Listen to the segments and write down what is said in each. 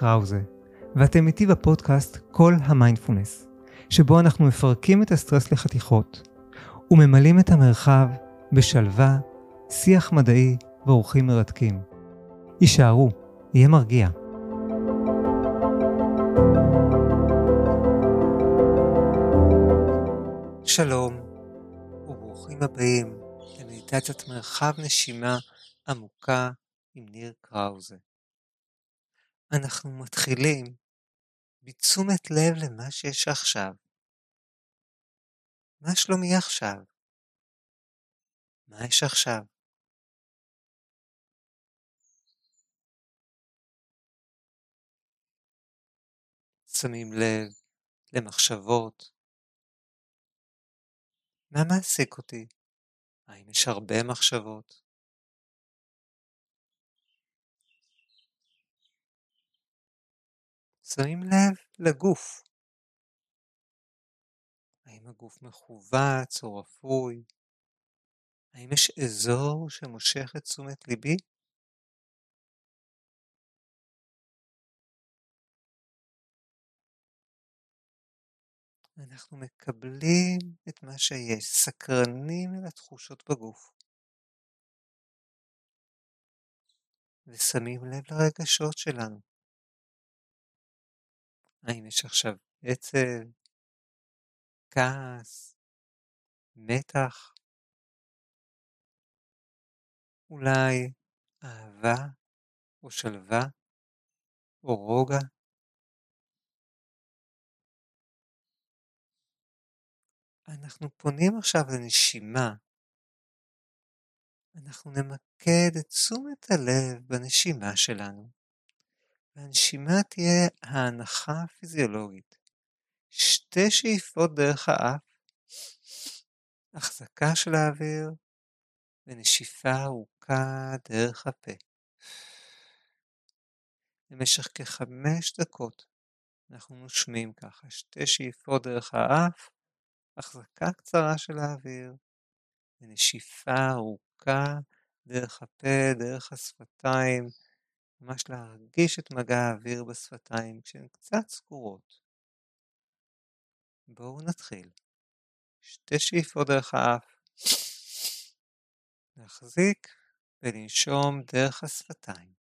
קראוזה, ואתם איתי בפודקאסט כל המיינדפולנס, שבו אנחנו מפרקים את הסטרס לחתיכות, וממלאים את המרחב בשלווה, שיח מדעי ואורחים מרתקים. הישארו, יהיה מרגיע. שלום, וברוכים הבאים למדיטציית מרחב נשימה עמוקה עם ניר קראוזה. אנחנו מתחילים בתשומת לב למה שיש עכשיו. מה שלומי עכשיו? מה יש עכשיו? שמים לב למחשבות. מה מעסיק אותי? האם יש הרבה מחשבות? שמים לב לגוף. האם הגוף מכווץ או רפוי? האם יש אזור שמושך את תשומת ליבי? אנחנו מקבלים את מה שיש, סקרנים אל התחושות בגוף. ושמים לב לרגשות שלנו. האם יש עכשיו עצב, כעס, מתח, אולי אהבה או שלווה או רוגע? אנחנו פונים עכשיו לנשימה. אנחנו נמקד את תשומת הלב בנשימה שלנו. והנשימה תהיה ההנחה הפיזיולוגית. שתי שאיפות דרך האף, החזקה של האוויר ונשיפה ארוכה דרך הפה. במשך כחמש דקות אנחנו נושמים ככה, שתי שאיפות דרך האף, החזקה קצרה של האוויר, ונשיפה ארוכה דרך הפה, דרך השפתיים, ממש להרגיש את מגע האוויר בשפתיים כשהן קצת סגורות. בואו נתחיל. שתי שאיפות דרך האף. להחזיק ולנשום דרך השפתיים.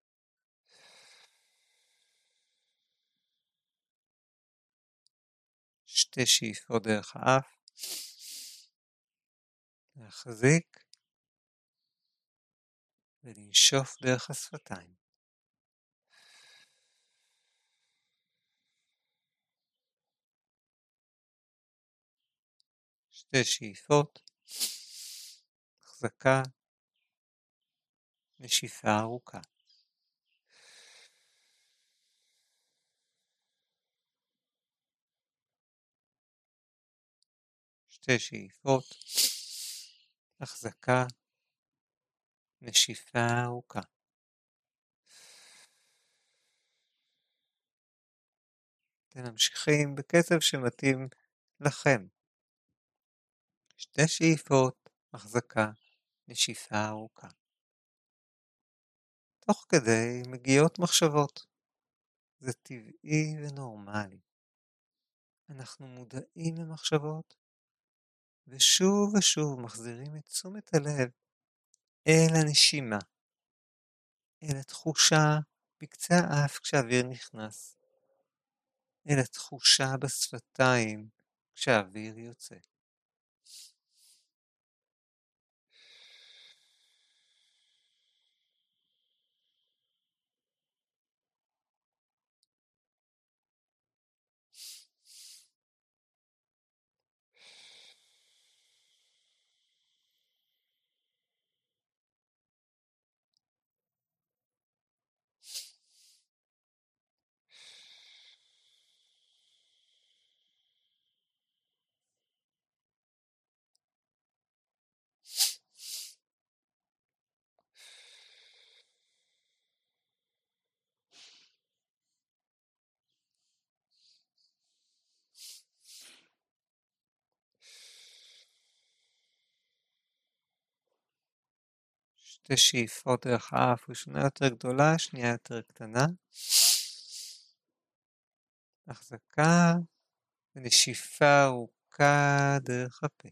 שתי שאיפות דרך האף. להחזיק ולנשוף דרך השפתיים. שתי שאיפות, החזקה, נשיפה ארוכה. שתי שאיפות, החזקה, נשיפה ארוכה. אתם ממשיכים בקצב שמתאים לכם. שתי שאיפות, החזקה, נשיפה ארוכה. תוך כדי מגיעות מחשבות. זה טבעי ונורמלי. אנחנו מודעים למחשבות, ושוב ושוב מחזירים את תשומת הלב אל הנשימה, אל התחושה בקצה האף כשהאוויר נכנס, אל התחושה בשפתיים כשהאוויר יוצא. שתי שאיפות דרך האף, ראשונה יותר גדולה, שנייה יותר קטנה. החזקה ונשיפה ארוכה דרך הפה.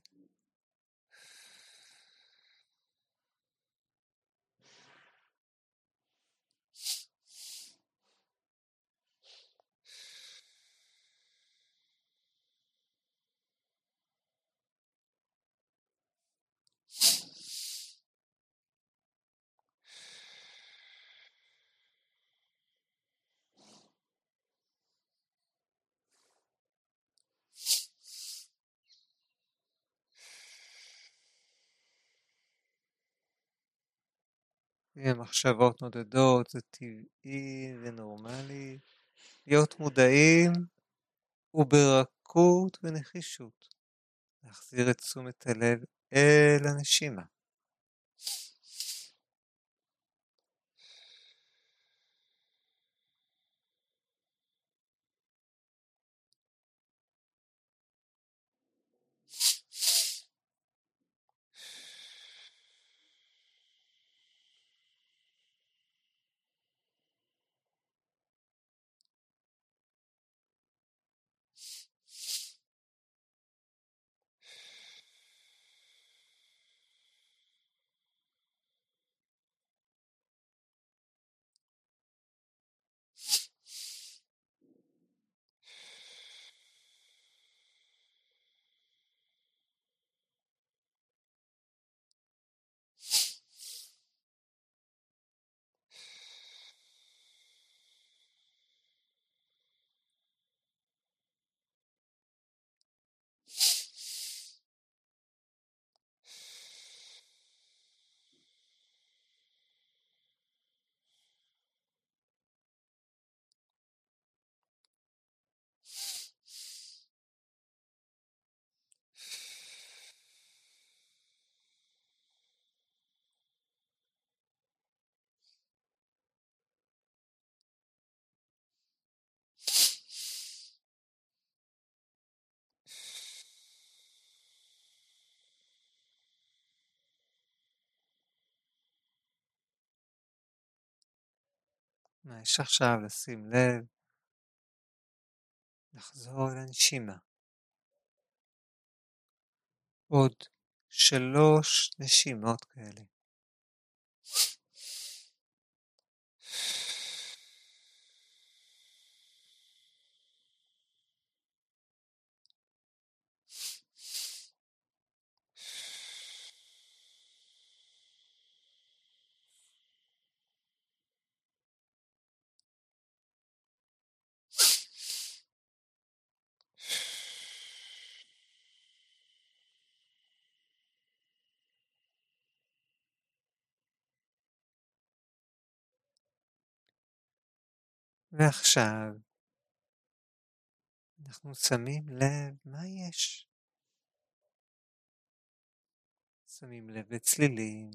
אם המחשבות נודדות זה טבעי ונורמלי להיות מודעים וברכות ונחישות להחזיר את תשומת הלב אל הנשימה. מה יש עכשיו לשים לב, לחזור אל הנשימה. עוד שלוש נשימות כאלה. ועכשיו אנחנו שמים לב מה יש. שמים לב לצלילים.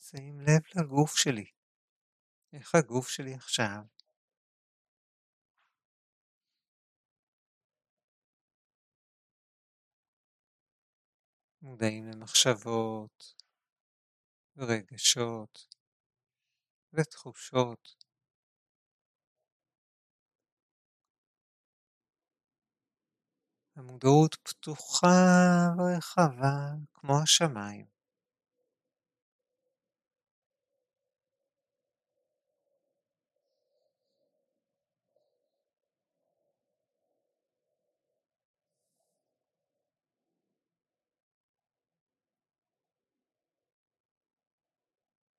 שמים לב לגוף שלי. איך הגוף שלי עכשיו? מודעים למחשבות ורגשות. ותחושות. המודעות פתוחה ורחבה כמו השמיים.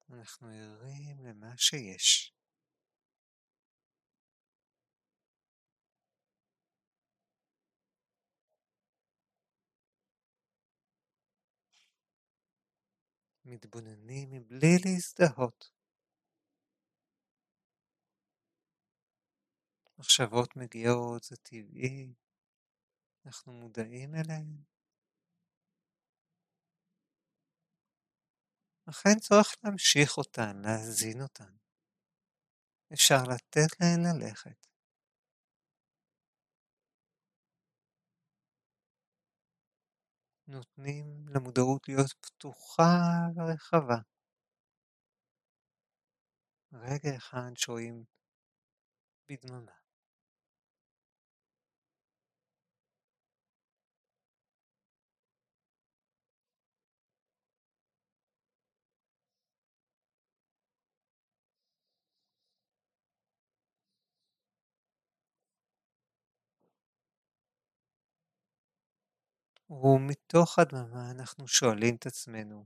אנחנו ערים למה שיש. מתבוננים מבלי להזדהות. מחשבות מגיעות, זה טבעי, אנחנו מודעים אליהן. אכן צריך להמשיך אותן, להזין אותן. אפשר לתת להן ללכת. נותנים למודעות להיות פתוחה ורחבה. רגע אחד שרואים בדממה. ומתוך הדממה אנחנו שואלים את עצמנו,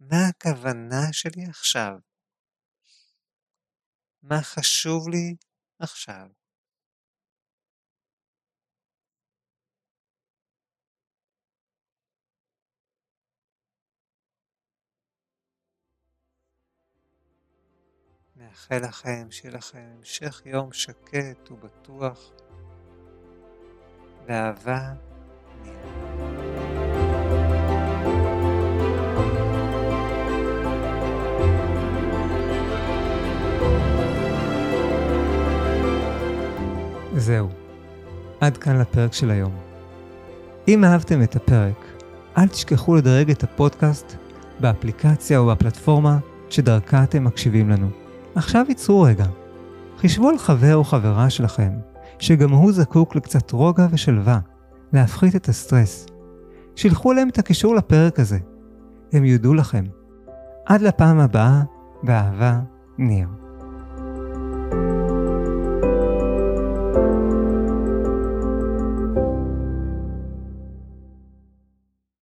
מה הכוונה שלי עכשיו? מה חשוב לי עכשיו? מאחל לכם שיהיה לכם המשך יום שקט ובטוח. באהבה, ניר. זהו, עד כאן לפרק של היום. אם אהבתם את הפרק, אל תשכחו לדרג את הפודקאסט באפליקציה או בפלטפורמה שדרכה אתם מקשיבים לנו. עכשיו ייצרו רגע. חישבו על חבר או חברה שלכם, שגם הוא זקוק לקצת רוגע ושלווה, להפחית את הסטרס. שילחו להם את הקישור לפרק הזה. הם יודו לכם. עד לפעם הבאה, באהבה, ניר.